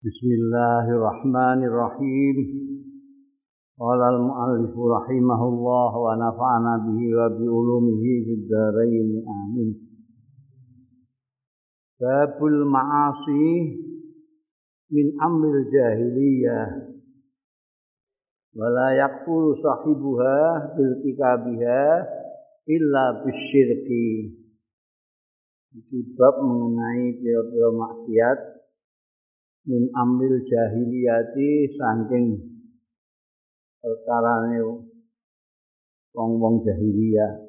بسم الله الرحمن الرحيم. قال المؤلف رحمه الله ونفعنا به وبعلومه في الدارين. آمين. باب المعاصي من أمر الجاهلية. ولا يكفر صاحبها بارتكابها إلا بالشرك. Bab mengenai pira-pira maksiat. Min amril jahiliyati saking perkarane wong-wong jahiliyah.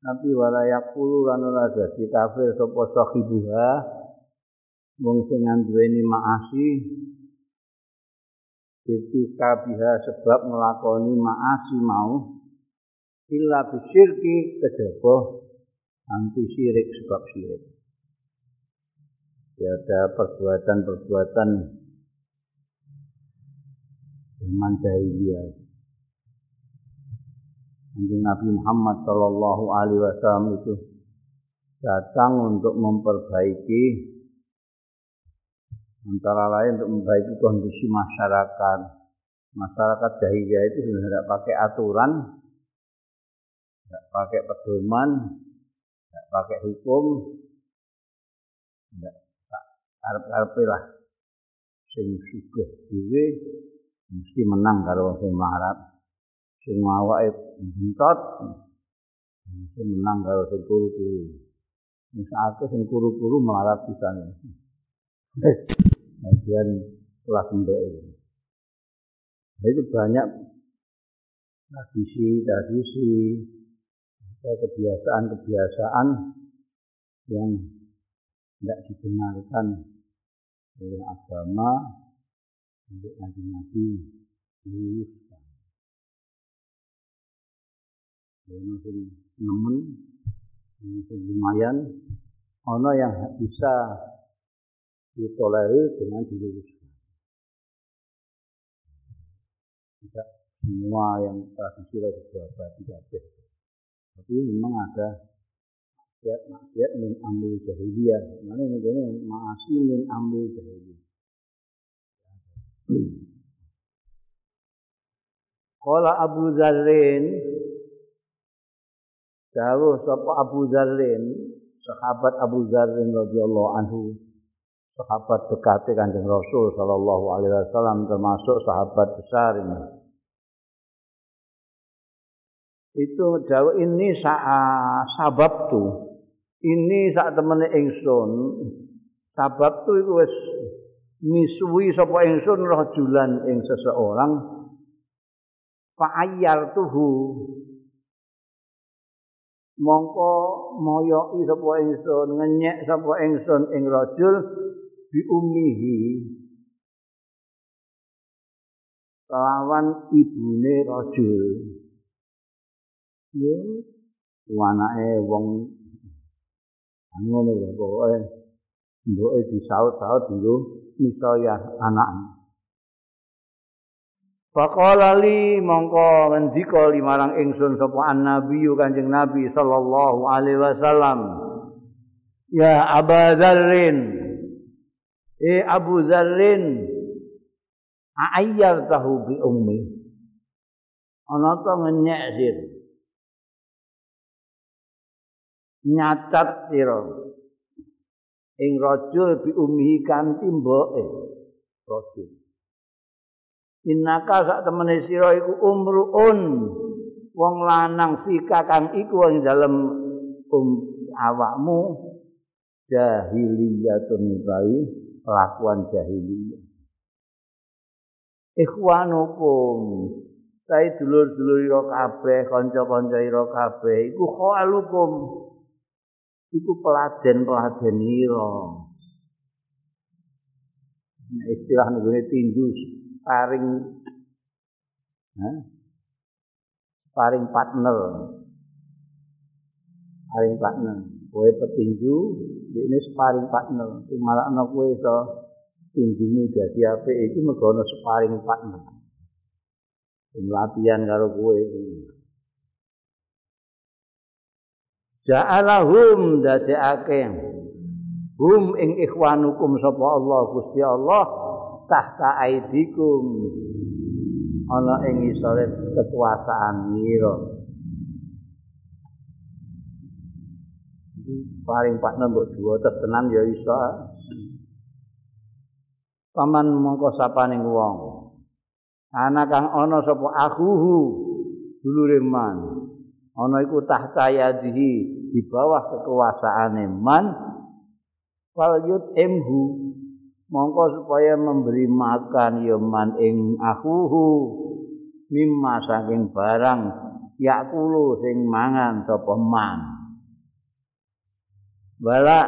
Tapi wala yakulu lan ora dadi kafir sapa sahibuha wong sing nduweni maasi ketika biha sebab ngelakoni maasi mau illa bisyirki kejaba anti syirik sebab syirik. Ya ada perbuatan-perbuatan zaman jahiliyah. Anjing Nabi Muhammad Shallallahu Alaihi Wasallam itu datang untuk memperbaiki antara lain untuk memperbaiki kondisi masyarakat. Masyarakat jahiliyah itu sudah tidak pakai aturan, tidak pakai pedoman, tidak pakai hukum, tidak arep-arep lah sing sugih dhewe mesti menang karo sing marah. Sing awake bentot mesti menang karo sing kuru-kuru. Sing sakake sing kuru-kuru melarat pisan. Bagian kelas mbek itu banyak tradisi-tradisi atau kebiasaan-kebiasaan yang tidak dibenarkan oleh agama untuk nabi nabi diluluskan. Ono sing nemen, sing lumayan, ono yang bisa ditolerir dengan diluluskan. Tidak semua yang tradisi tidak Tapi memang ada maksiat maksiat min ambil jahiliyah. Mana ini gini maasi min ambil jahiliyah. Kala Abu Dzarrin Jauh sapa Abu Dzarrin, sahabat Abu Dzarrin radhiyallahu anhu, sahabat dekat Kanjeng Rasul sallallahu alaihi wasallam termasuk sahabat besar ini. Itu jauh ini sa sabab tuh ini sak temene ingsun. Sabab tu iku wis misuwi sapa ingsun rajulan ing seseorang. Fa'ayyar tuhu mongko moyoki sapa ingsun ngenyek sapa ingsun ing rajul bi ummihi. Lawan ibune rajul. Yo anake wong ngono lho pokoke mboke disaut-saut dulu misaya anak. Faqala li mongko ngendika limarang ingsun sapa annabi Kanjeng Nabi sallallahu alaihi wasallam. Ya Abu Dzarrin. Eh Abu Dzarrin. Ayyar tahu bi ummi. Ana to ngenyek sir nyacat sira. Ing rajul bi ummihi kanthi mboke rajul innaka sak temene sira iku umruun wong lanang fika kang iku ing dalem um awakmu jahiliyatun bayi kelakuan jahiliyah. Ikhwanukum Saya dulur-dulur ira kabeh, kanca-kanca ira kabeh iku khalukum iku peladen-peladen ira. Nah, istilah negeri tinju paring nah, paring partner. Paring partner. Kowe petinju ini sparring partner. Sing ana kowe iso tinjumu dadi apik iki mergo ana sparring partner. Sing latihan karo kowe Ja'alahum dadekake. Hum ing ikhwanukum sapa Allah Gusti Allah tahta aidikum. Ana ing isore kekuasaan ira paling pak nembok dua tenan ya iso. Paman mongko sapaning wong. Ana kang ana sapa akuhu dulure man. Ana iku tahta yadihi di bawah kekuasaane man fal emhu mongko supaya memberi makan ya man ing akuhu mimma saking barang yakulu sing mangan sapa man. Wala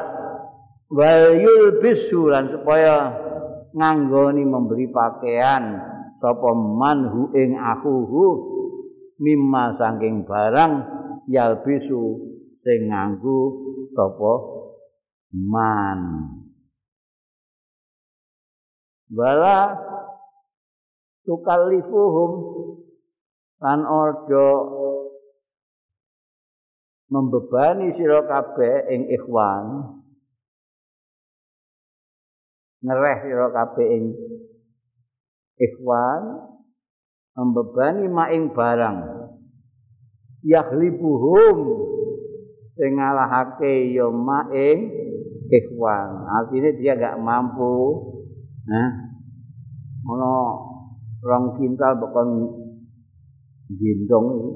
wal yulbisu lan supaya nganggoni memberi pakaian sapa man hu ing akuhu mimma saking barang yalbisu sing nganggo sapa? Man. Bala tukallifuhum lan ordo membebani sira kabeh ing ikhwan. Ngereh sira kabeh ing ikhwan membebani maing barang. Yakhlibuhum sing ngalahake ya maing ikhwan. Artinya dia gak mampu. Nah, ono rong kintal bukan gendong itu.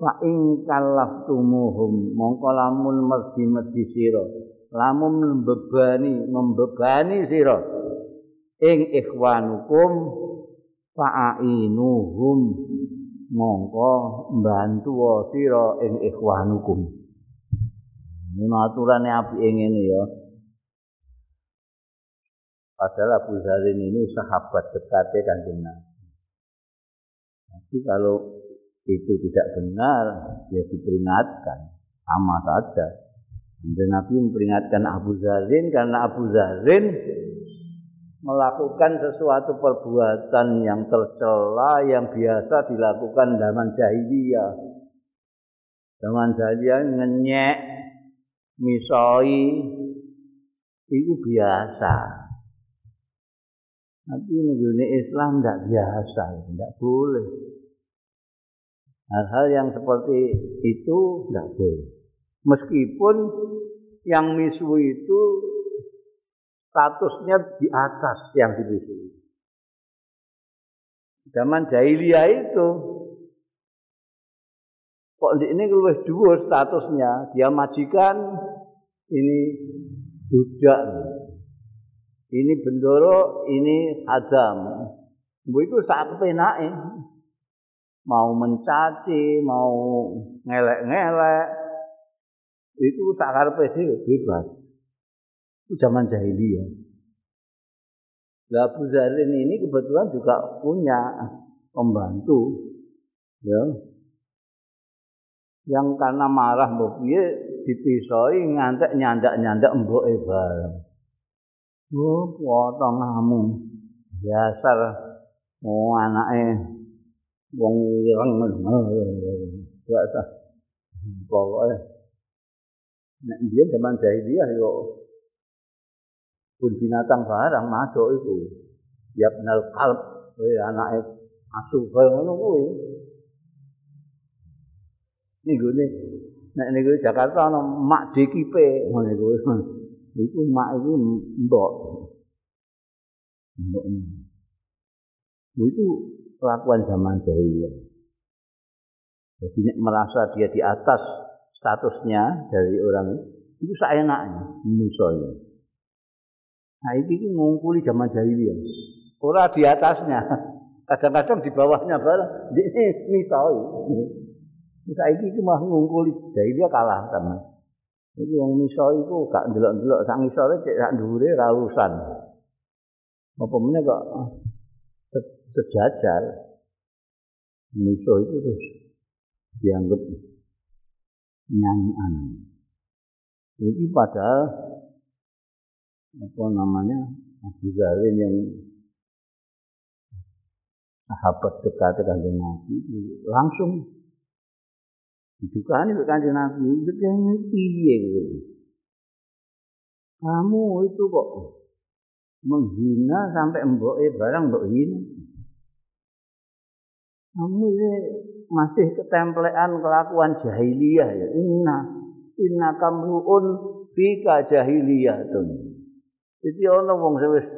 Fa ing tumuhum mongko lamun merdi-merdi sira lamun membebani membebani sira ing ikhwanukum fa'ainuhum mongko mbantu sira ing ikhwanukum Ini aturane api ngene ya. Padahal Abu Zarin ini sahabat dekatnya kanjeng Nabi. Tapi kalau itu tidak benar, ya diperingatkan. Sama saja. Dan Nabi memperingatkan Abu Zarin karena Abu Zarin melakukan sesuatu perbuatan yang tercela yang biasa dilakukan zaman jahiliyah. Zaman jahiliyah ngenyek misoi itu biasa. Tapi ini Islam tidak biasa, tidak boleh. Hal-hal yang seperti itu tidak boleh. Meskipun yang misu itu statusnya di atas yang dimisui. Zaman jahiliyah itu kok ini lebih dua statusnya? Dia majikan ini budak. Ini bendoro ini adam. Itu saat penai mau mencaci mau ngelek-ngelek. Itu sakar pesi bebas itu zaman jahiliyah Lah Abu Zarin ini kebetulan juga punya pembantu ya yang karena marah mbok piye dipisoi ngantek nyandak-nyandak mboke bareng. Oh, potong ngamu. Biasa oh anake wong ireng biasa. Pokoke nek dia zaman jahiliyah yo pun binatang barang masuk itu. Ya benar kalb, anake asu ngono kuwi. niku ne nek niku Jakarta ana mak dekipe ngono niku iku mak iku mbok. Mbok. Itu kelakuan zaman jahiliyah jadi nek merasa dia di atas statusnya dari orang itu seenaknya misalnya nah ini ngungkuli zaman jahiliyah orang di atasnya kadang-kadang di bawahnya barang ini misalnya saiki iki mah ngungkuli dia kalah tenan. Iki wong miso iku gak ndelok-ndelok sak misore cek sak dhuwure ra urusan. Apa meneh kok sejajar. Miso itu terus dianggap nyanyian. Ini padahal apa namanya Abu Zarin yang sahabat dekat dengan Nabi langsung didukani kok kanjeng Nabi iki piye kuwi kamu itu kok menghina sampai mbok barang mbok hina. Kamu ini masih ketemplean kelakuan jahiliyah ya. Inna inna kamruun jahiliyah tuh. Jadi orang wong wis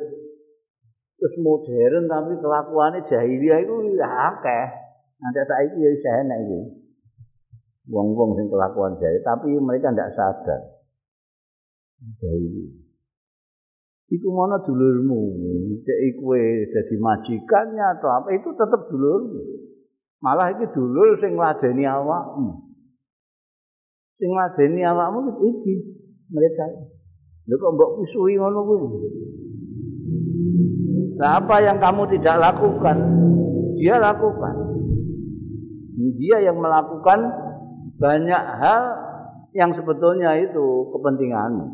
wis modern tapi kelakuannya jahiliyah ya akeh. Nanti saiki ya wis enak iki. Wong-wong sing kelakuan jahiliyah tapi mereka tidak sadar. Jahiliyah. Iku mana dulurmu, cek iku dadi majikannya atau apa itu tetap dulurmu. Malah iki dulur sing ngladeni awakmu. Sing ngladeni awakmu iki mereka. Lha kok mbok pisuhi ngono kuwi? Nah, apa yang kamu tidak lakukan, dia lakukan. Dia yang melakukan banyak hal yang sebetulnya itu kepentinganmu.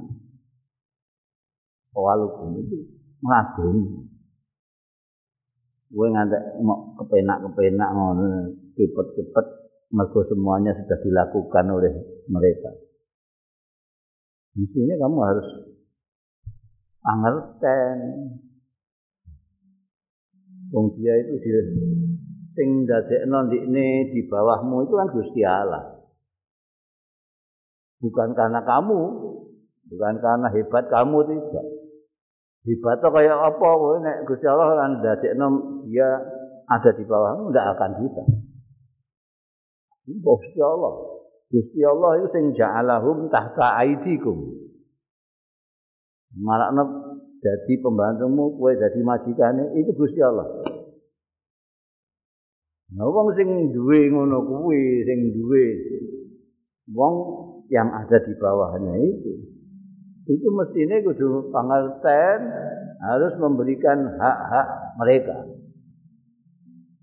Walaupun itu ngadeni. Gue ngantek mau kepenak-kepenak ngono, cepet-cepet mergo semuanya sudah dilakukan oleh mereka. Mestinya kamu harus angerten. Wong dia itu di sing dadekno ndikne di bawahmu itu kan Gusti Allah. Bukan karena kamu, bukan karena hebat kamu tidak. Hebat kaya apa kowe nek Gusti Allah lan dadekno dia ada di bawahmu ndak akan bisa. Gusti Allah. Gusti Allah itu sing ja'alahum tahta aidikum. Marakno jadi pembantumu, kowe jadi majikane itu Gusti Allah. Nah, wong sing duwe ngono kuwi, sing duwe wong yang ada di bawahnya itu. Itu mestinya kudu pangerten harus memberikan hak-hak mereka.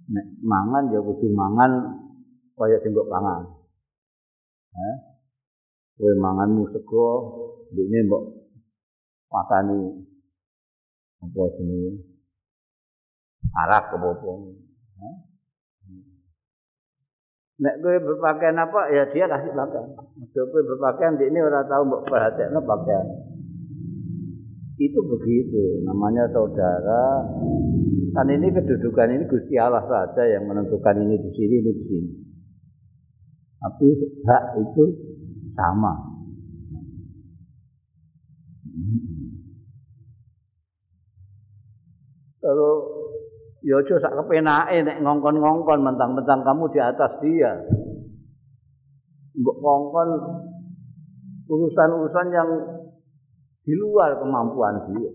Nek mangan ya kudu mangan kaya sing pangan. Eh? Kowe manganmu sego, dene mbok makani apa jenenge? Arak apa. Eh? Nek kowe berpakaian apa ya dia kasih pakaian. Nek kowe berpakaian di ini ora tahu mbok perhatekno pakaian. Itu begitu, namanya saudara. Kan ini kedudukan ini Gusti Allah saja yang menentukan ini di sini, ini di sini. Tapi hak itu sama. Kalau ya aja sak kepenake nek ngongkon-ngongkon mentang-mentang kamu di atas dia. Mbok ngongkon urusan-urusan yang di luar kemampuan dia.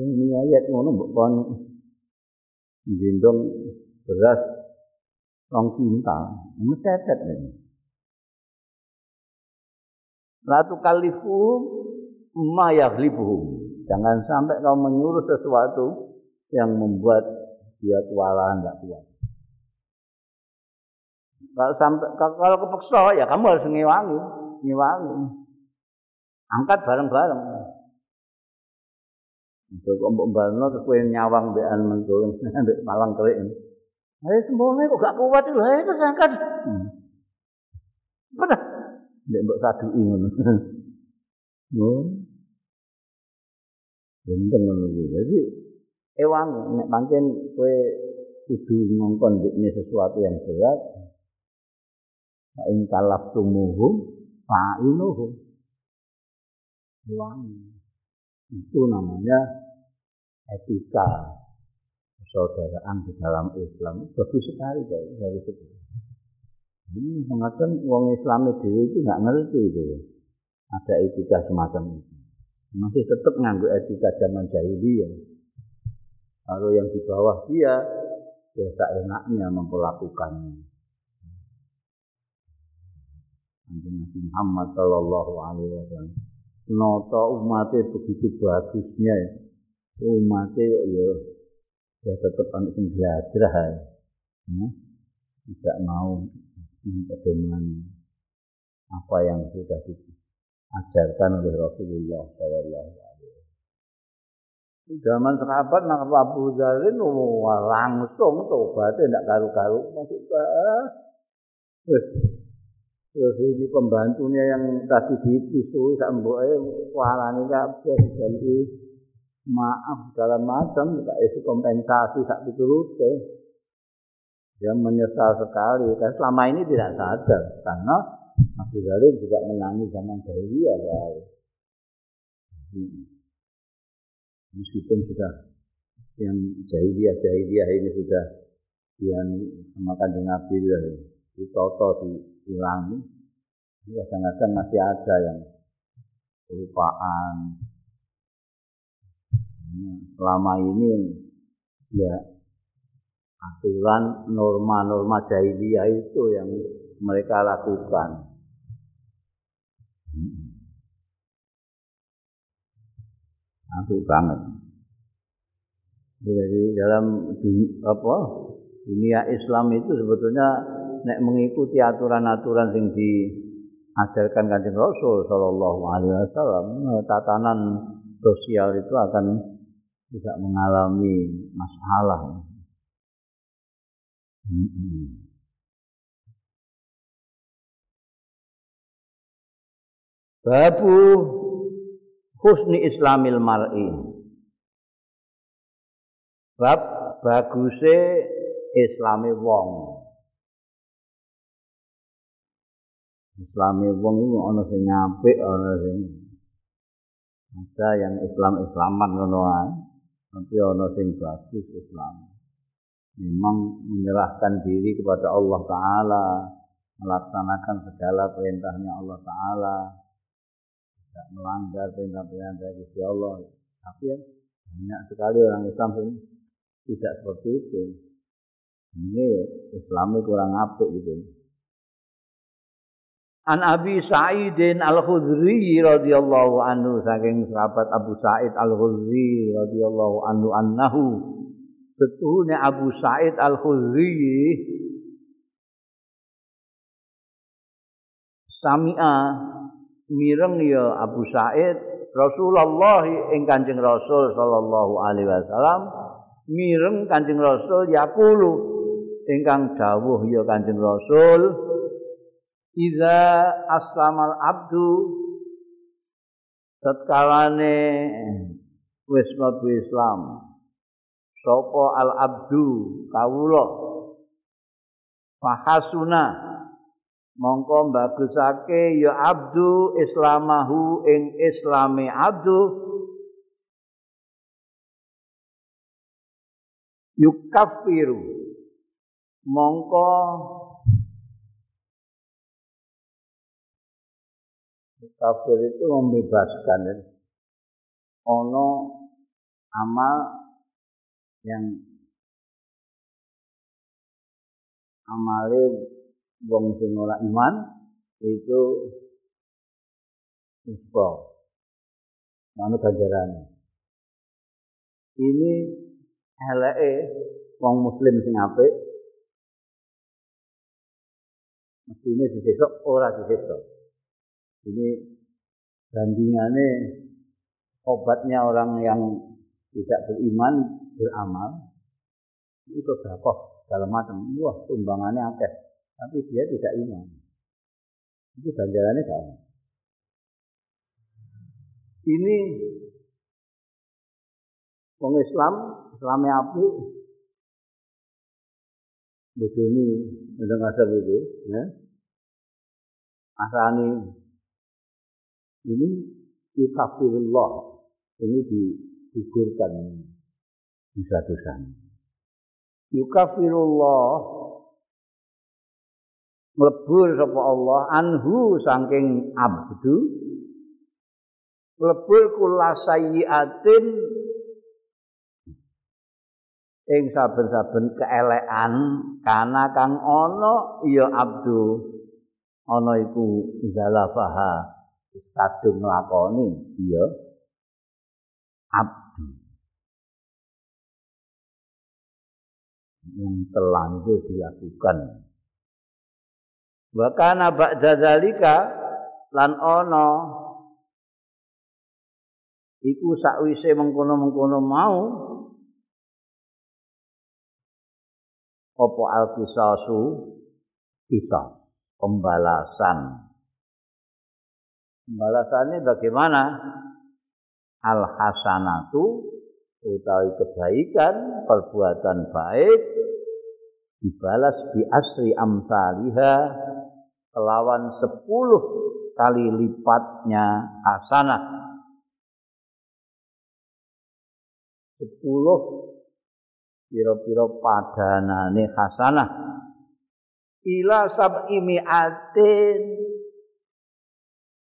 Ini ayat ngono mbok kon gendong beras rong kintal, metetet ini. Latu kalifu ma yaghlibuhum. Jangan sampai kau menyuruh sesuatu yang membuat dia kewalahan tidak kuat. Kalau sampai kalau kepeksa ya kamu harus ngewangi, ngewangi. Angkat bareng-bareng. Untuk mbok balno kowe nyawang mbekan mentul mbek malang kerik. Ayo semono kok gak kuat lho, ayo angkat. Hmm. Apa Nek mbok saduki ngono. Oh. Benteng ngono kuwi. Dadi ewang nek pancen kowe kudu ngongkon dikne sesuatu yang berat. Fa ing kalaf tumuhu fa inuhu. Ewang. Itu namanya etika persaudaraan di dalam Islam. Bagus sekali, bagus sekali. Ini kadang wong Islam itu nggak ngerti itu. Ada etika semacam itu. masih tetap nganggo etika zaman jahiliyah. Kalau yang di bawah dia, ya tak enaknya memperlakukannya. Nabi Muhammad Shallallahu Alaihi Wasallam. Noto umatnya begitu bagusnya, umatnya ya, ya tetap anak yang belajar, ya. tidak mau memperdomani apa yang sudah dibuat ajarkan oleh Rasulullah Sallallahu Alaihi. Zaman sahabat nak Abu oh, langsung tobatnya tidak karu-karu masuk ke Terus ini pembantunya yang tadi dipisui sak mboke warani kabeh jadi maaf segala macam tidak isi kompensasi sak pitulute. Dia menyesal sekali karena selama ini tidak sadar karena Abu Dhabi juga menangis zaman jahiliyah ya. Meskipun sudah yang jahiliyah jahiliyah ini sudah yang sama kanjeng Nabi ditoto dihilangi kadang-kadang masih ada yang kelupaan nah, selama ini ya aturan norma-norma jahiliyah itu yang mereka lakukan Apik banget. Jadi dalam dunia, apa dunia Islam itu sebetulnya nek mengikuti aturan-aturan yang diajarkan kanjeng Rasul Shallallahu Alaihi Wasallam, tatanan sosial itu akan tidak mengalami masalah. Babu husni islamil mar'i. Bab baguse islame wong. Islame wong iku ana sing apik, ana sing ada yang Islam-islaman ae. Tapi ana sing bagus Islam. Memang menyerahkan diri kepada Allah Ta'ala melaksanakan segala perintahnya Allah Ta'ala tidak melanggar perintah-perintah dari Allah. Tapi ya banyak sekali orang Islam ini tidak seperti itu. Ini Islamnya kurang apik gitu An Abi Sa'idin Al-Khudri radhiyallahu anhu saking sahabat Abu Sa'id Al-Khudri radhiyallahu anhu annahu setuhune Abu Sa'id Al-Khudri sami'a mireng ya Abu Sa'id Rasulullah ing Kanjeng Rasul sallallahu alaihi wasallam mireng Kanjeng Rasul yaqulu ingkang dawuh ya Kanjeng Rasul Iza aslamal abdu tatkalane wis mlebu Islam. Sapa al abdu? Kawula. Fahasuna mongko bagusake ya abdu islamahu ing islame abdu. Yukafiru mongko kafir itu membebaskan ono amal yang amale wong sing ora iman itu uspa manut ganjaran ini eleke wong muslim sing apik mestine disesok ora disesok ini bandingannya obatnya orang yang tidak beriman beramal itu berapa dalam macam wah tumbangannya akeh tapi dia tidak iman. Itu ganjarannya sama. Ini Wong Islam, Islamnya api, bodoni asal itu, ya. Asani ini yukafirullah, ini digugurkan dosa-dosanya. Yukafirullah. Mlebur sapa Allah anhu saking abdu. Mlebur kula sayyiatin ing saben-saben keelekan kana kang ana ya abdu. Ana iku zalafaha kadung nglakoni ya abdu yang telanjur dilakukan. Wa kana ba'da zalika lan ana iku sakwise mengkono-mengkono mau apa al kisasu kita pembalasan. Pembalasannya bagaimana? Al hasanatu utawi kebaikan, perbuatan baik dibalas bi asri amsaliha kelawan sepuluh kali lipatnya hasanah. Sepuluh piro-piro padanane hasanah. Ila sab'i mi'atin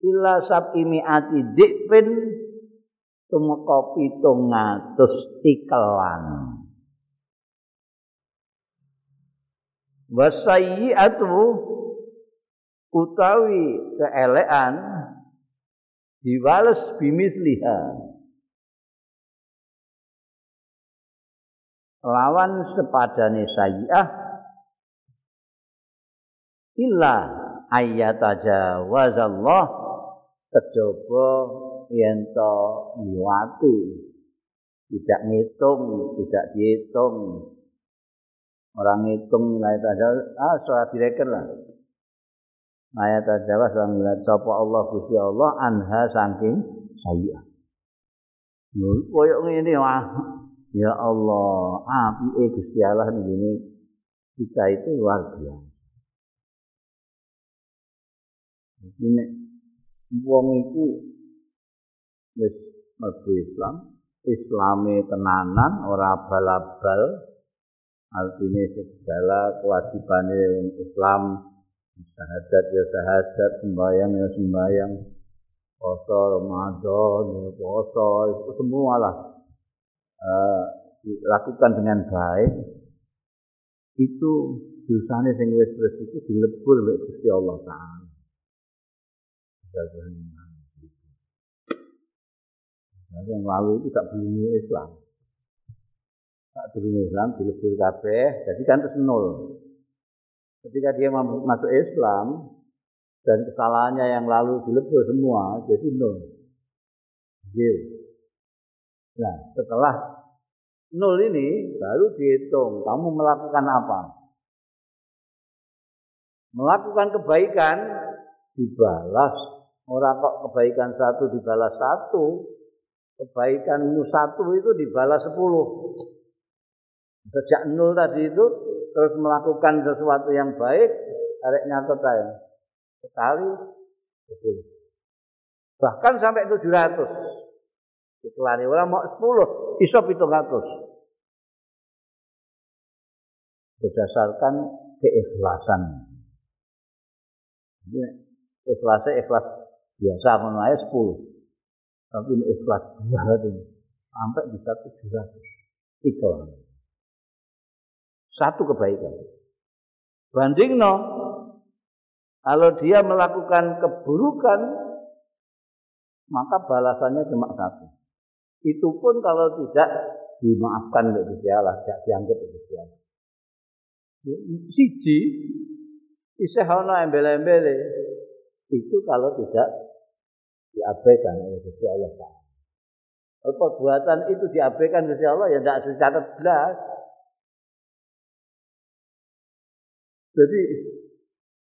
ila sab'i mi'ati dikfin tumeka pitung ngatus tikelan wasayyi'atu utawi keelean diwales bimisliha. Lawan sepadane sayyi'ah illa ayyataja kejaba yen to liwati tidak ngitung tidak dihitung. Orang ngitung nilai tajawaz ah soal direken lah. Ayat tajawaz orang nilai sapa Allah Gusti Allah anha saking saya koyok ngene wah ya Allah api eh Gusti Allah ini kita itu luar biasa. Ini wong iku wis mlebu Islam, islame tenanan ora bal-bal. Artinya segala kewajibane Islam syahadat ya syahadat, sembahyang ya sembahyang, poso Ramadan ya poso, itu semua lah uh, dilakukan dengan baik. Itu dosane sing wis wis iku dilebur oleh Gusti Allah Taala. Nah, yang lalu itu tak bunyi Islam. Tak bunyi Islam dilebur kabeh, jadi kan terus nol. Ketika dia masuk Islam dan kesalahannya yang lalu dilebur semua, jadi nol. Zero. Nah, setelah nol ini baru dihitung kamu melakukan apa. Melakukan kebaikan dibalas. Orang kok kebaikan satu dibalas satu, kebaikanmu satu itu dibalas sepuluh. Sejak nol tadi itu terus melakukan sesuatu yang baik, tarik nyatet saya. Sekali sepuluh. Bahkan sampai tujuh ratus. Iklani orang mau sepuluh, iso pitung ratus. Berdasarkan keikhlasan. Ikhlasnya ikhlas biasa, mengenai sepuluh. tapi ini ikhlas banget ini. Sampai bisa tujuh ratus. Ikhlas satu kebaikan. Banding no kalau dia melakukan keburukan maka balasannya cuma satu. Itu pun kalau tidak dimaafkan oleh Gusti Allah tidak dianggap oleh Gusti Allah. Siji isih ana embel-embele. Itu kalau tidak diabaikan oleh Gusti Allah Taala. Perbuatan itu diabaikan Gusti Allah ya tidak dicatat belas. Jadi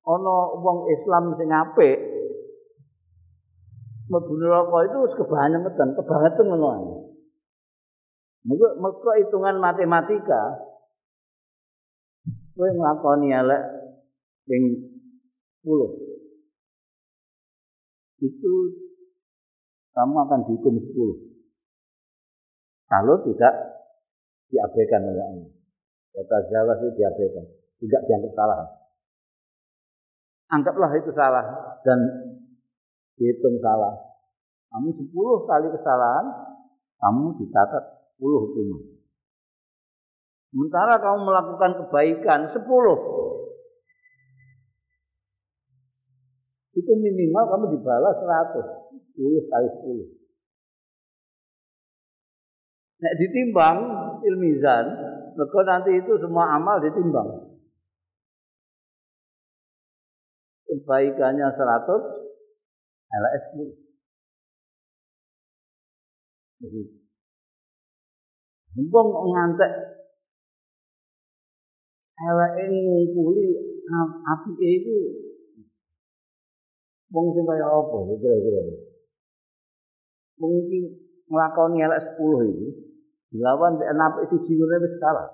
ono wong Islam sing apik mlebu neraka itu wis kebangetan, kebangetan ngono. Mergo mergo hitungan matematika kowe nglakoni elek ping 10 itu kamu akan dihukum 10. Kalau tidak diabaikan oleh Allah. Kata Jawa itu diabaikan. Tidak dianggap salah. Anggaplah itu salah dan dihitung salah. Kamu 10 kali kesalahan, kamu dicatat 10 hukuman. Sementara kamu melakukan kebaikan 10, itu minimal kamu dibalas 100. 10 kali 10. Nek ditimbang ilmizan, maka nanti itu semua amal ditimbang. Kebaikannya 100, LS 10. Jadi, Mumpung ngantek elek ini ngumpuli api itu Wong sing kaya apa kira-kira? Iki nglakoni elek 10 iki dilawan napik siji ngene wis kalah.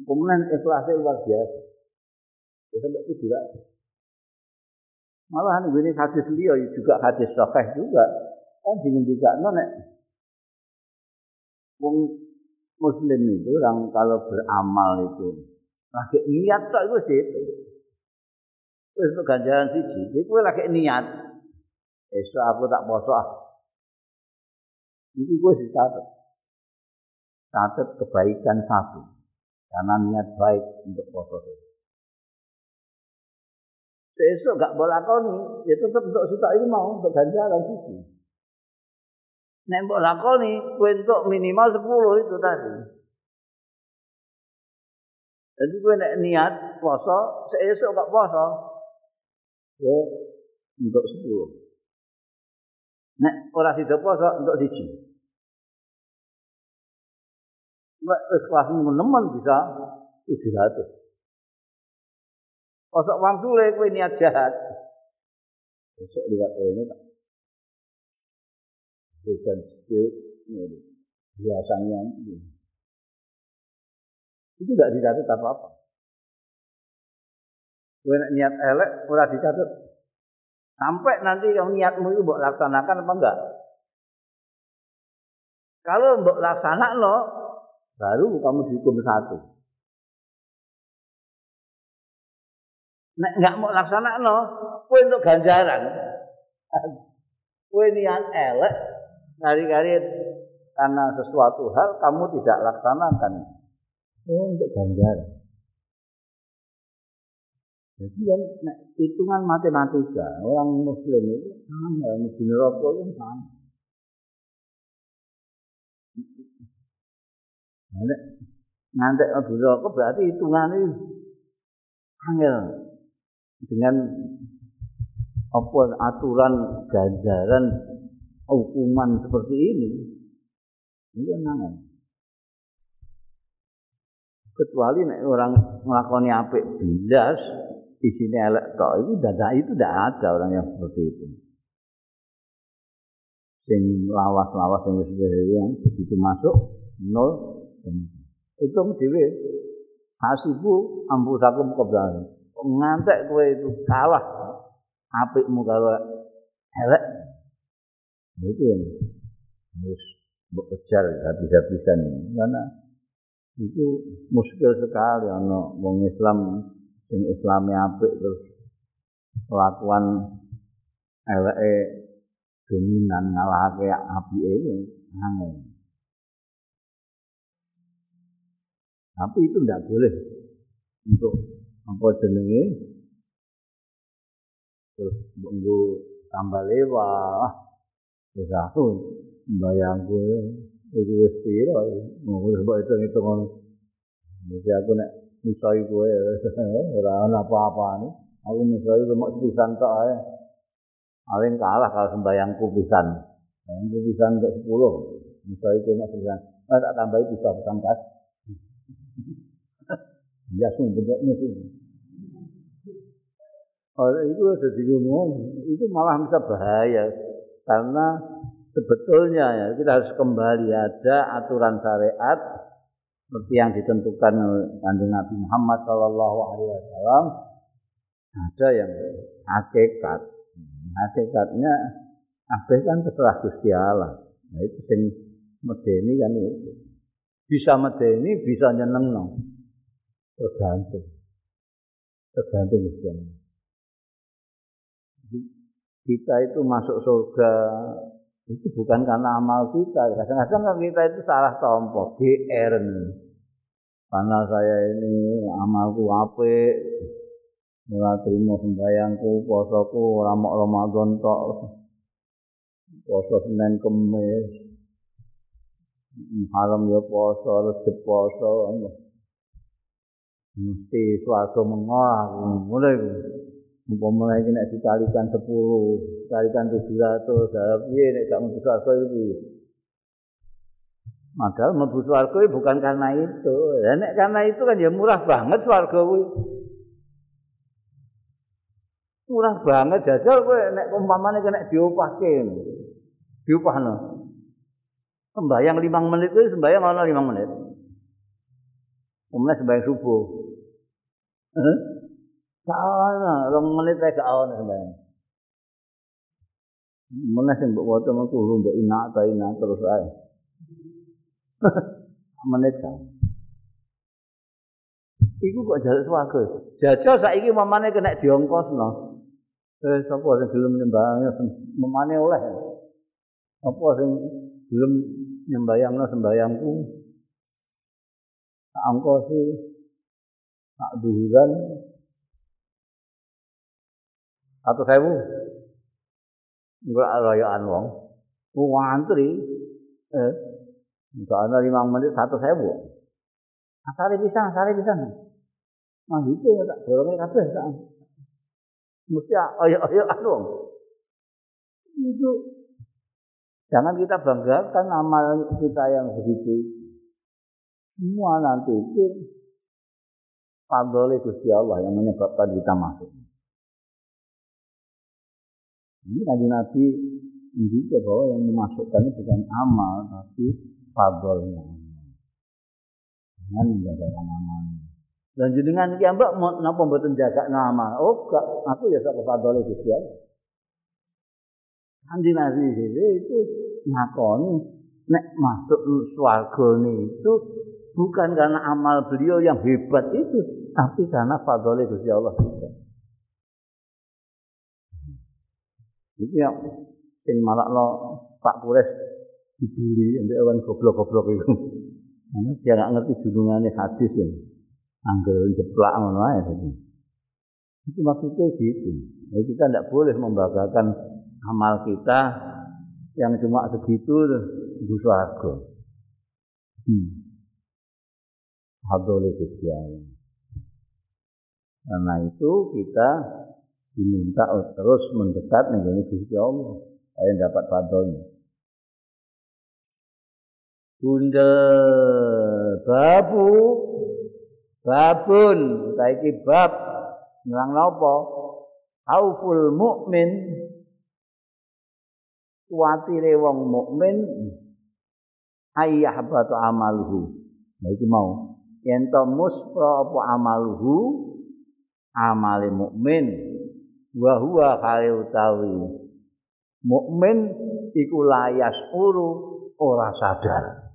Kemudian ikhlasnya luar biasa. Ya sampai itu juga. Malah ini hadis liya juga hadis sahih juga. Kan dingendikakno nek wong muslim itu orang kalau beramal itu lagi niat tok itu sih. Wis ganjaran siji, iku lagi niat. Esok aku tak poso ah. Itu gue dicatat. Catat kebaikan satu. Karena niat baik untuk poso itu. Besok gak boleh lakoni, ya tetap untuk sitok ini mau untuk ganjaran sisi. Nek mbok lakoni, kowe entuk minimal 10 itu tadi. Jadi kowe nek niat poso, seesuk gak poso. Ya untuk 10. Nek ora sida poso untuk siji. Nek wis kelas nemen bisa 700. Kosok wong suwe kowe niat jahat. Besok liwat ini tak bukan sedikit biasanya itu tidak dicatat apa-apa. Kowe niat elek ora dicatat. Sampai nanti yang niatmu itu mbok laksanakan apa enggak? Kalau mbok lo, baru kamu dihukum satu. Nek enggak mau laksanakan kowe untuk ganjaran. Kowe niat elek, kali-kali karena sesuatu hal kamu tidak laksanakan. Kowe untuk ganjaran. Jadi kan hitungan matematika orang muslim itu sama, muslim rokok itu sama. Nah, ngantek abu rokok berarti hitungan itu angel. Dengan apa aturan ganjaran hukuman seperti ini. Itu nangan kecuali nek orang melakoni apik belas di sini elek tok itu dada itu tidak ada orang yang seperti itu. Sing lawas-lawas yang yang begitu masuk nol itu mesti hasibu ampusakum qablan ngantek kowe itu kalah apikmu kalau elek? Itu yang harus bekerja habis-habisan. Karena itu muskil sekali ono wong Islam sing Islami apik terus kelakuan eleke dominan ngalahake apike itu angel. Tapi itu tidak boleh untuk apa jenenge? Terus mbunggu tambah lewat. Wis aku mbayang kowe iku wis piro? Ngono mbok itu ngitung Jadi aku nek misoi kowe ora ana apa-apane. Aku misoi kowe mok pisan tok ae. Paling kalah kalau sembayangku pisan sembayangku pisan untuk 10 misoi kowe mok pisan tak tambahi bisa pesan kas. Ya. Oleh itu jadi ngomong, itu malah bisa bahaya. Karena sebetulnya ya kita harus kembali ada aturan syariat seperti yang ditentukan oleh Nabi Muhammad Shallallahu Alaihi Wasallam ada yang hakikat. Hakikatnya apa kan terserah Gusti Allah. Nah itu sing medeni kan itu. Bisa medeni bisa nyeneng no. tergantung. Tergantung Gusti kita itu masuk surga itu bukan karena amal kita. Kadang-kadang kita itu salah tompo. GR karena saya ini amalku apik. Ora terima sembayangku posoku ora mok Ramadan tok poso Senin Kemis. Haram ya poso rezeki poso mesti suatu mengol mulai umpama iki nek dikalikan 10, dikalikan 700, ya piye nek gak mlebu swarga iki? Padahal mlebu swarga bukan karena itu. Ya nek karena itu kan ya murah banget swarga kuwi. Murah banget jajal kowe nek umpamane kena diupahke. Diupahno. Sembayang limang menit itu sembayang ana limang menit. Kemudian sembayang subuh. Kaana, rong menit gak ana sembayang. Mana sing mbok waca mengko mbek ina ta ina terus ae. menit kan. Iku kok jaluk swarga. Jajal saiki mamane kena diongkosno. Eh sapa sing gelem nyembahnya mamane oleh. Apa sing gelem nyembayangno sembayangku? Tak angkosi tak duhuran satu sewu. Enggak rayaan wong. Ngantri eh enggak ana lima menit satu sewu. Asale bisa asale bisa nah itu ya tak dorongnya kabeh tak mesti ayo ayo anu itu jangan kita banggakan amal kita yang begitu. Semua nanti itu fadl Gusti Allah yang menyebabkan kita masuk ini kaji Nabi juga bahwa yang memasukkan itu bukan amal tapi fadlnya Allah dengan menjagakan amalnya dan jenengan iki mbak napa mboten jaga nama. Oh, gak, aku ya sak fadhole Gusti Allah. Kanjeng Nabi itu ngakoni nek masuk swarga itu bukan karena amal beliau yang hebat itu, tapi karena fadhole Gusti Allah Iki yang sing malakno Pak Kures dibuli ambek awan goblok-goblok itu. Karena dia nggak ngerti junungannya hadis ya. Angger jeplak ngono ae. Itu maksudnya gitu. Jadi kita tidak boleh membanggakan amal kita yang cuma segitu itu surga. Hmm. Karena itu kita diminta terus mendekat menjadi Gusti Allah. Supaya dapat fadolnya. Bunda babu babun saiki bab nang napa auful mukmin kuatire wong mukmin ayah batu amaluhu. Nah iki mau yen to muspra apa amaluhu? Amale mukmin wa huwa kale utawi mukmin iku layas uru ora sadar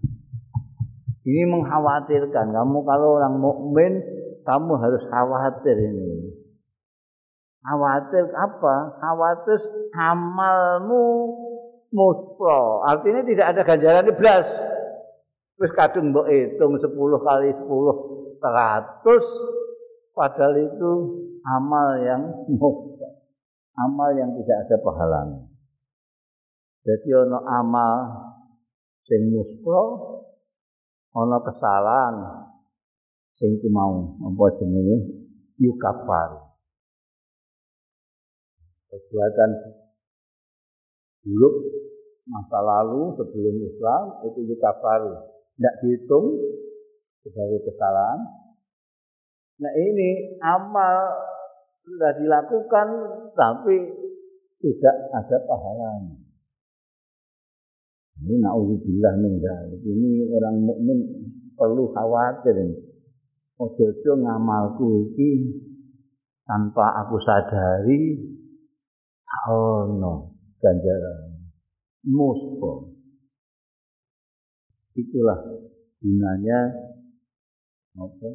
Ini mengkhawatirkan kamu kalau orang mukmin kamu harus khawatir ini. Khawatir apa? Khawatir amalmu muspro. Artinya tidak ada ganjaran iblas. Terus kadung mbok hitung 10 kali 10 100 padahal itu amal yang. Amal yang tidak ada pahalanya. Jadi ono amal sing muspro ana kesalahan sing ku mau. Apa jenenge? Yukafar perbuatan buruk masa lalu sebelum Islam itu yukafar tidak dihitung sebagai kesalahan nah ini amal sudah dilakukan tapi tidak ada pahalanya Ini naudzubillah dzalik. Ini orang mukmin perlu khawatir. Ojo-ojo ngamalku iki tanpa aku sadari oh no ganjaran muspo itulah gunanya apa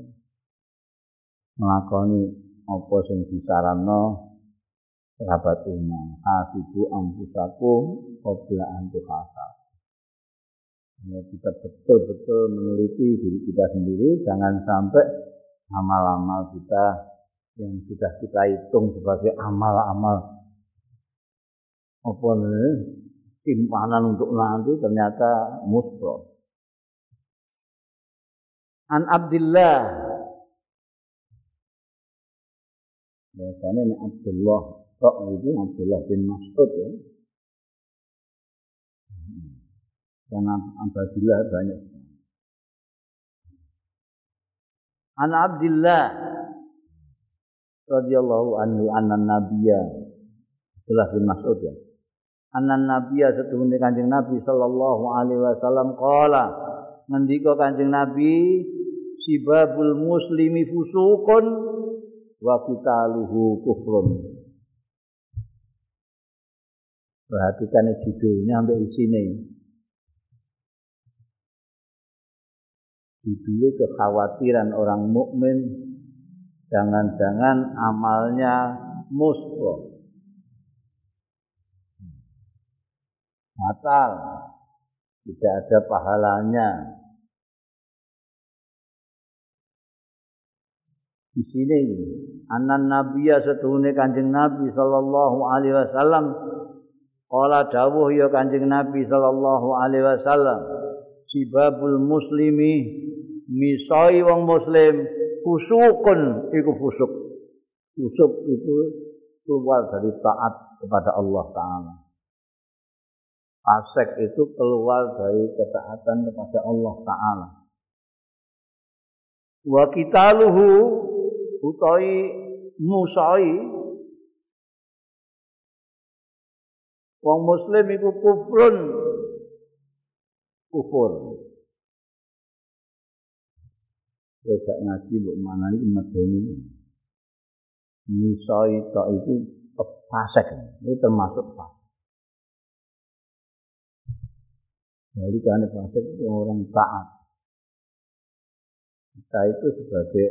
melakoni apa sing disaranno sahabat umum asibu ampusakum qabla antuhasab Ya, kita betul-betul meneliti diri kita sendiri, jangan sampai amal-amal kita yang sudah kita hitung sebagai amal-amal. Apa nih simpanan untuk nanti ternyata musro. An Abdullah Biasanya ini Abdullah. Kok itu Abdullah bin Mas'ud ya? Karena Abdullah banyak. An Abdullah radhiyallahu anhu anan nabiyya. Abdullah bin Mas'ud ya. Anan nabiyya setuhune Kanjeng Nabi sallallahu alaihi wasallam qala ngendika Kanjeng Nabi sibabul muslimi fusukun wa qitaluhu kufrun. Perhatikan judulnya sampai isine judulnya kekhawatiran orang mukmin. Jangan-jangan amalnya musuh batal. Tidak ada pahalanya di sini anan nabiya setuhune kanjeng nabi sallallahu alaihi wasallam. Qala dawuh ya kanjeng nabi sallallahu alaihi wasallam sibabul muslimi misai wong muslim fusukun iku fusuk. Fusuk itu keluar dari taat kepada Allah taala. Asek itu keluar dari ketaatan kepada Allah Ta'ala. Wa kitaluhu utai musai Wong muslim iku kufrun kufur. Wis ngaji mbok manani medeni. Misai tok itu fasik. Ini termasuk fasik. Balikane fasik itu orang taat. Kita itu sebagai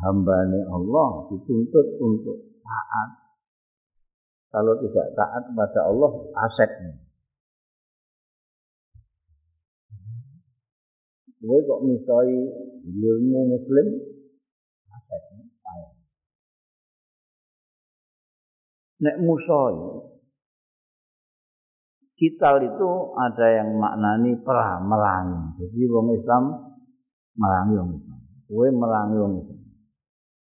hambane Allah dituntut untuk taat. Kalau tidak taat kepada Allah, asek. Gue kok misalnya ilmu muslim, asek. Nek musoi, Kital itu ada yang maknani perang, merangi. Jadi wong Islam merangi wong Islam. Kue merangi wong Islam.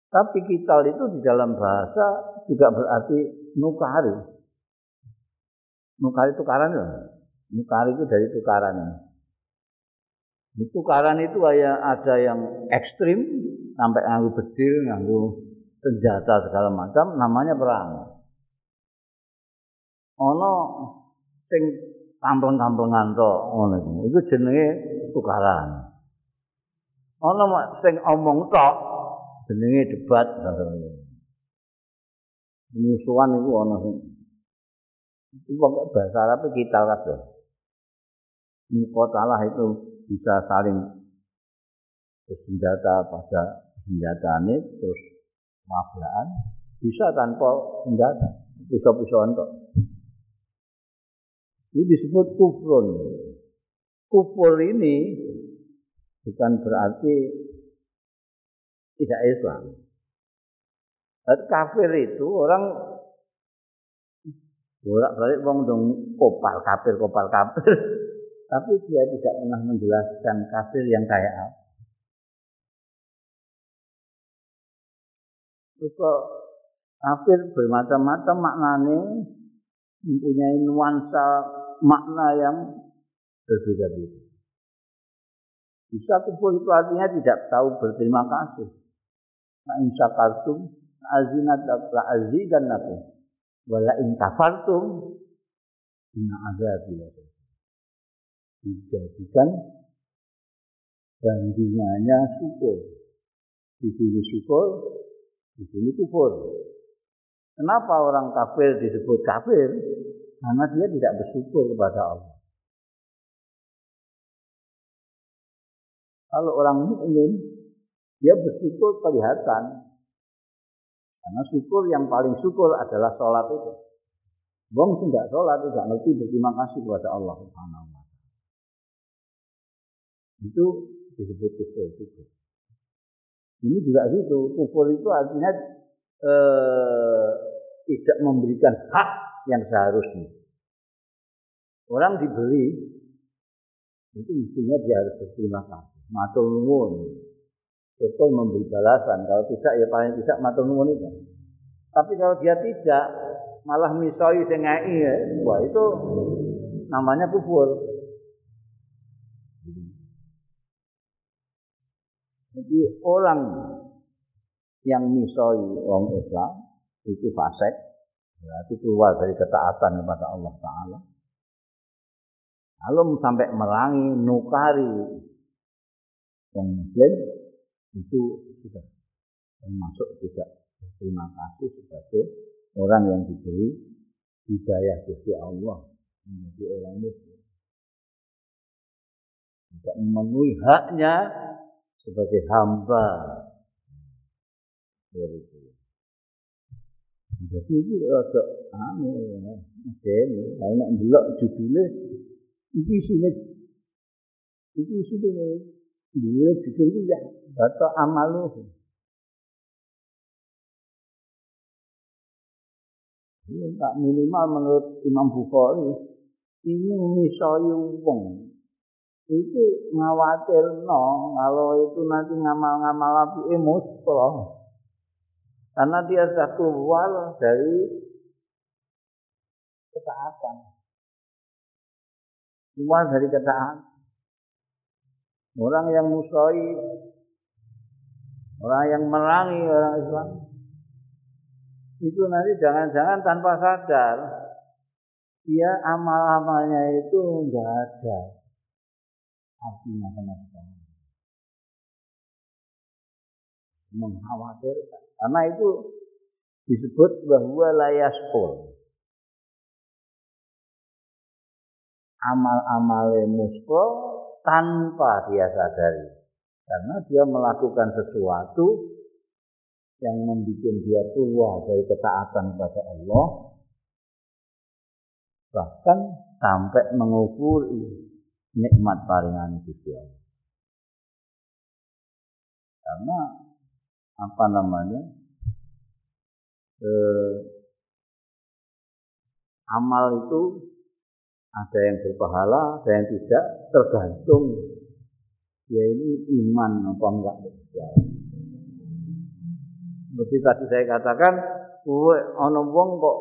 Tapi kital itu di dalam bahasa juga berarti nukari. Nukari tukaran ya. Nukari itu dari tukaran. Di tukaran itu ada yang ekstrim sampai nganggu bedil, nganggu senjata segala macam, namanya perang. Ono sing kampung-kampungan to ngono iku. Iku jenenge tukaran. Ana sing omong tok jenenge debat. Musuhan iku ana sing itu pokok bahasa Arab kita kabeh. Mukotalah itu bisa saling bersenjata pada senjatane terus mablaan bisa tanpa senjata pisau-pisauan kok. Ini disebut kufrun. Kufur ini bukan berarti tidak Islam. Dan kafir itu orang bolak balik wong dong kopal kafir kopal kafir, tapi dia tidak pernah menjelaskan kafir yang kayak apa. Terus kafir bermacam-macam maknanya mempunyai nuansa makna yang berbeda-beda. Bisa kufur itu artinya tidak tahu berterima kasih. Nah insya kartum azinat la azidan nakum. Wala in kafartum inna azabi Dijadikan bandingannya syukur. Di sini syukur, di sini kufur. Kenapa orang kafir disebut kafir? Karena dia tidak bersyukur kepada Allah. Kalau orang mukmin, dia bersyukur kelihatan. Karena syukur yang paling syukur adalah sholat itu. Wong sing tidak sholat tidak ngerti berterima kasih kepada Allah Subhanahu wa Itu disebut kufur juga. Ini juga gitu. Kufur itu artinya eh, tidak memberikan hak yang seharusnya. Orang dibeli itu mestinya dia harus berterima kasih. Matur nuwun. Betul memberi balasan. Kalau tidak ya paling tidak matur nuwun itu. Tapi kalau dia tidak malah misoi sengai ya, wah itu namanya kufur. Jadi orang yang misoi wong Islam itu fasik, berarti keluar dari ketaatan kepada Allah Taala. Lalu sampai merangi, nukari Muslim itu sudah termasuk tidak terima kasih sebagai orang yang diberi hidayah Gusti Allah menjadi orang Muslim. Tidak memenuhi haknya sebagai hamba. Jadi itu rada anu ya, ini kalau nek ndelok judule iki isine iki isine duwe judul iki ya bata amalu. Ini tak minimal menurut Imam Bukhari ini misoi wong itu ngawatir no kalau itu nanti ngamal-ngamal api emosi karena dia sudah keluar dari ketaatan. Keluar dari ketaatan. Orang yang musoi, orang yang merangi orang Islam, itu nanti jangan-jangan tanpa sadar, dia amal-amalnya itu enggak ada artinya sama sekali. Mengkhawatirkan. Karena itu disebut bahwa layaspol. Amal-amal musko tanpa dia sadari. Karena dia melakukan sesuatu yang membuat dia keluar dari ketaatan kepada Allah. Bahkan sampai mengukuri nikmat paringan Gusti Allah. Karena apa namanya eh, amal itu ada yang berpahala, ada yang tidak, tergantung ya ini iman apa enggak berjalan. Seperti tadi saya katakan, ono wong kok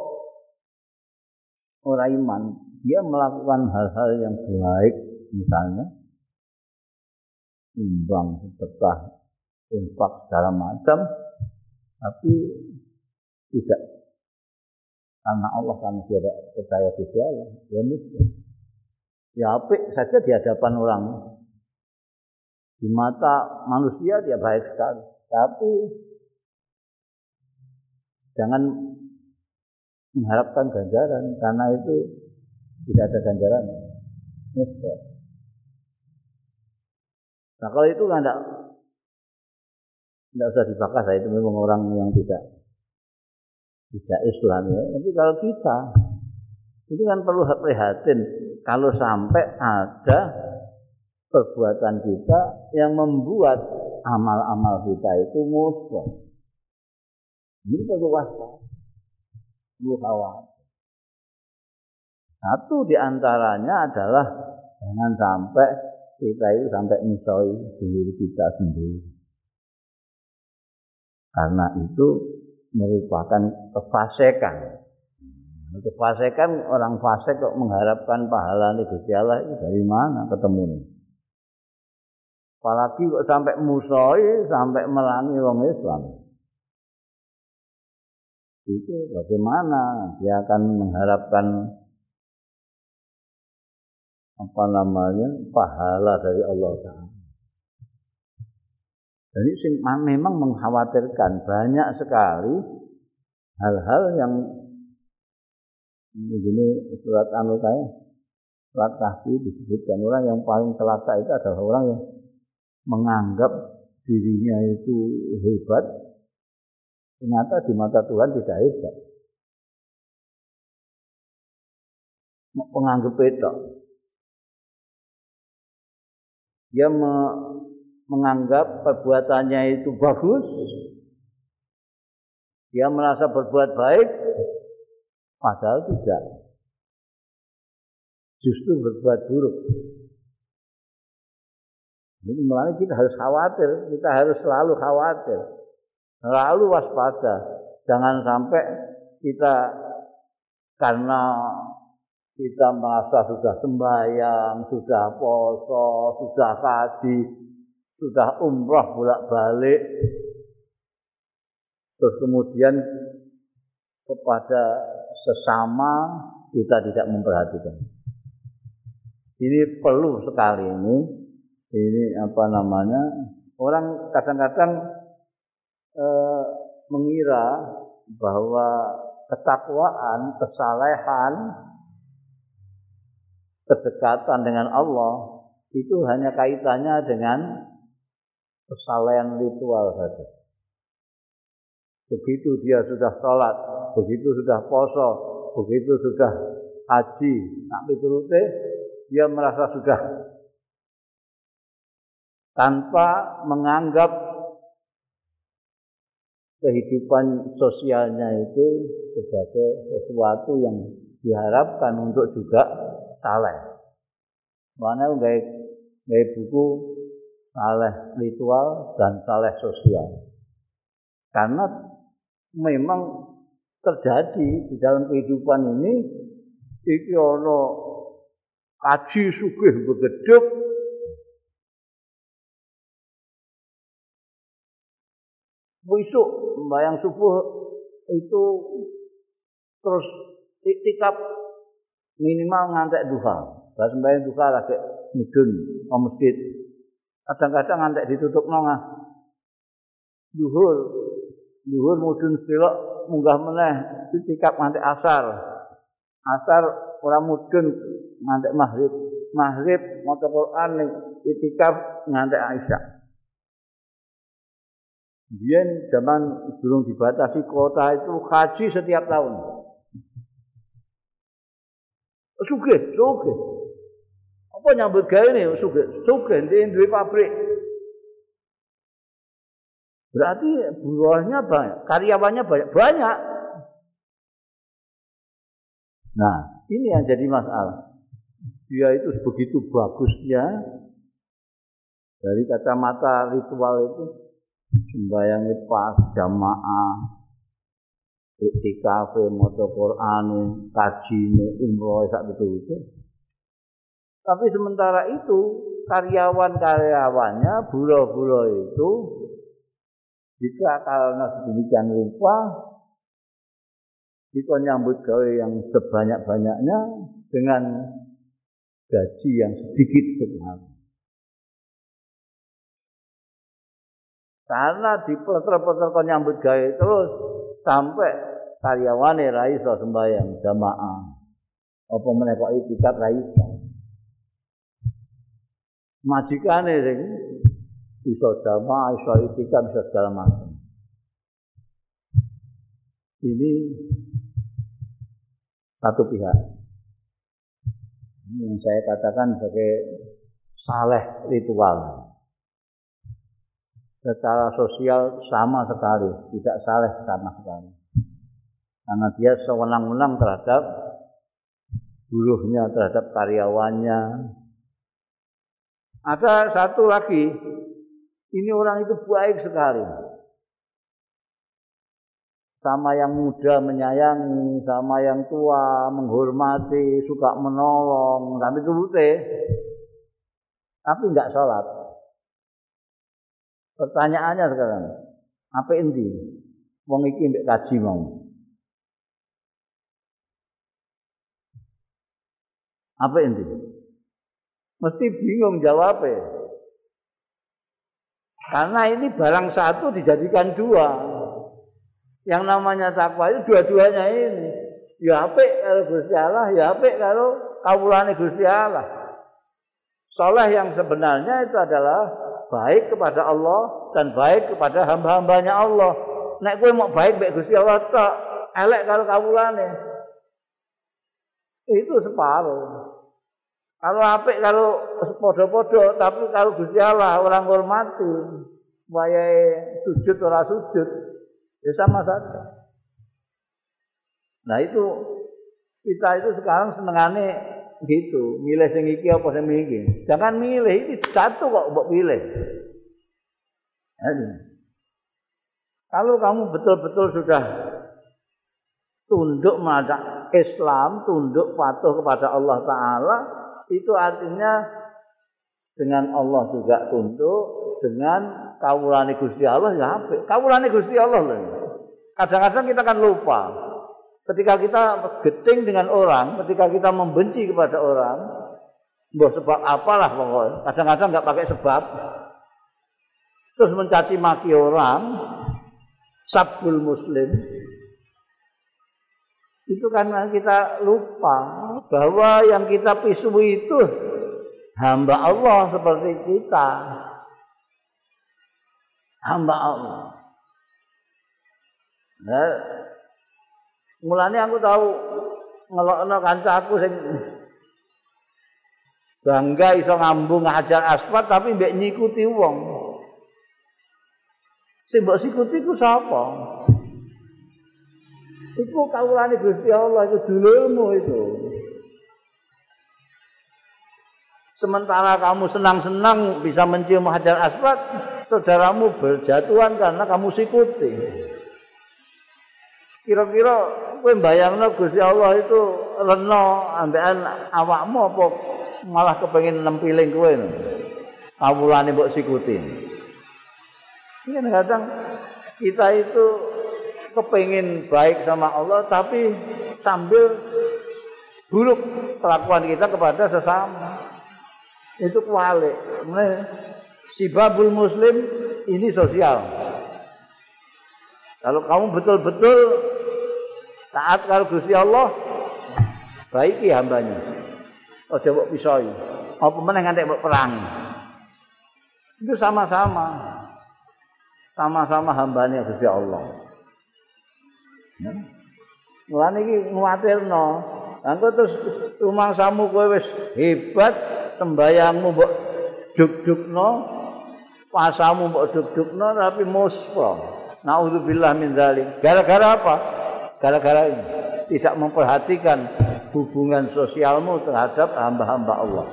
orang iman, dia melakukan hal-hal yang baik, misalnya imbang sedekah infak segala macam tapi tidak karena Allah kan tidak percaya di Allah ya. Muslim ya apik saja di hadapan orang. Di mata manusia dia baik sekali. Tapi jangan mengharapkan ganjaran. Karena itu tidak ada ganjaran. Muslim nah kalau itu kan tidak tidak usah dibakar. Itu memang orang yang tidak tidak Islam ya. Tapi kalau kita ini kan perlu prihatin kalau sampai ada perbuatan kita yang membuat amal-amal kita itu musuh. Ini perlu waspada, perlu khawatir. Satu di antaranya adalah jangan sampai kita itu sampai misoi diri kita sendiri. Karena itu merupakan kefasikan. Kefasikan orang fasik kok mengharapkan pahala ini Gusti Allah itu dari mana ketemu ini? Apalagi kok sampai musoi, sampai melangi orang Islam. Itu bagaimana dia akan mengharapkan apa namanya pahala dari Allah Taala. Jadi memang mengkhawatirkan banyak sekali hal-hal yang begini surat anu saya surat kahfi disebutkan. Orang yang paling celaka itu adalah orang yang menganggap dirinya itu hebat ternyata di mata Tuhan tidak hebat. Penganggap itu dia menganggap perbuatannya itu bagus, dia merasa berbuat baik, padahal tidak. Justru berbuat buruk. Ini mulai kita harus khawatir, kita harus selalu khawatir, selalu waspada. Jangan sampai kita karena kita merasa sudah sembahyang, sudah poso, sudah kaji, sudah umrah bolak-balik terus kemudian kepada sesama kita tidak memperhatikan. Ini perlu sekali ini. Ini apa namanya? Orang kadang-kadang eh, mengira bahwa ketakwaan, kesalehan, kedekatan dengan Allah itu hanya kaitannya dengan kesalehan ritual saja. Begitu dia sudah sholat, begitu sudah poso, begitu sudah haji, nak piturute, dia merasa sudah tanpa menganggap kehidupan sosialnya itu sebagai sesuatu yang diharapkan untuk juga saleh. Mana gaya buku saleh ritual dan saleh sosial. Karena memang terjadi di dalam kehidupan ini iki ana kaji sugih begeduk besok membayang subuh itu terus iktikaf minimal ngantek duha. Bahas sembahyang duha lagi mudun masjid. Kadang-kadang ngantek ditutup nongah. Duhur, duhur mudun selok munggah meneh iktikaf ngantek asar. Asar orang mudun ngantek maghrib. Maghrib maca Quran iktikaf ngantek Aisyah. Biyen zaman belum dibatasi kota itu haji setiap tahun. Sugih, sugih. Apa nyambut gawe ini sugih? Sugih di duwe pabrik. Berarti buahnya banyak, karyawannya banyak, banyak. Nah, ini yang jadi masalah. Dia itu begitu bagusnya dari kacamata ritual itu sembayangi pas jamaah iktikaf maca Quran kajine umroh sak betul tapi sementara itu karyawan-karyawannya buruh-buruh itu jika karena sedemikian rupa jika nyambut gawe yang sebanyak-banyaknya dengan gaji yang sedikit sekali Karena di peter-peter nyambut gawe terus sampai karyawane ra iso sembahyang jamaah. Apa meneh kok itikat ra iso. Majikane sing iso jamaah, iso itikat, bisa segala macam. Ini satu pihak. Yang saya katakan sebagai saleh ritual secara sosial sama sekali, tidak salah sama sekali. Karena dia sewenang-wenang terhadap buruhnya, terhadap karyawannya. Ada satu lagi, ini orang itu baik sekali. Sama yang muda menyayangi, sama yang tua menghormati, suka menolong, tapi itu Tapi enggak sholat. Pertanyaannya sekarang, apa inti? Wong iki mbek kaji mau. Apa inti? Mesti bingung jawabnya. Karena ini barang satu dijadikan dua. Yang namanya takwa itu dua-duanya ini. Ya apik kalau Gusti Allah, ya apik kalau kawulane Gusti Allah. Soleh yang sebenarnya itu adalah baik kepada Allah dan baik kepada hamba-hambanya Allah. Nek kowe mau baik baik Gusti Allah tok, elek kalau kawulane. Itu separuh. Kalau apik kalau podo-podo, tapi kalau Gusti Allah orang hormati, wayahe sujud ora sujud, ya sama saja. Nah itu kita itu sekarang senengane gitu, milih sing iki apa sing iki. Jangan milih iki satu kok mbok pilih. Kalau kamu betul-betul sudah tunduk pada Islam, tunduk patuh kepada Allah Ta'ala, itu artinya dengan Allah juga tunduk, dengan kawulani Gusti Allah ya apik. Kawulani Gusti Allah lho. Kadang-kadang kita kan lupa. Ketika kita geting dengan orang, ketika kita membenci kepada orang, mbah sebab apalah pokoknya. Kadang-kadang nggak pakai sebab. Terus mencaci maki orang, sabul muslim. Itu karena kita lupa bahwa yang kita pisu itu hamba Allah seperti kita. Hamba Allah. Nah, mulanya aku tahu ngelokno kancaku sing bangga iso ngambung ngajar aspat tapi mbek nyikuti wong. Sing mbok sikuti ku sapa? Iku kawulane Gusti Allah itu dulurmu itu. Sementara kamu senang-senang bisa mencium hajar aswad, saudaramu berjatuhan karena kamu sikuti. Kira-kira kowe bayangno Gusti Allah itu reno ambekan awakmu apa malah kepengin nempiling kowe. Kawulane mbok sikuti. Ini kadang kita itu kepengin baik sama Allah tapi sambil buruk kelakuan kita kepada sesama. itu kuali. Si babul muslim ini sosial. Kalau kamu betul-betul taat kalau Gusti Allah, baiki hambanya. Oh coba pisau. Meneh ngantek mbok perang. Itu sama-sama. Sama-sama hambanya Gusti Allah. Mulane iki nguwatirno. Engko terus rumangsamu kowe wis hebat, sembayangmu mbok duk-dukno, pasamu mbok duk-dukno tapi muspa. Nauzubillah min dzalik. Gara-gara apa? Gara-gara ini tidak memperhatikan hubungan sosialmu terhadap hamba-hamba Allah.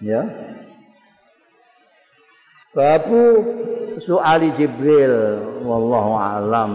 Ya. Babu soali Jibril wallahu alam.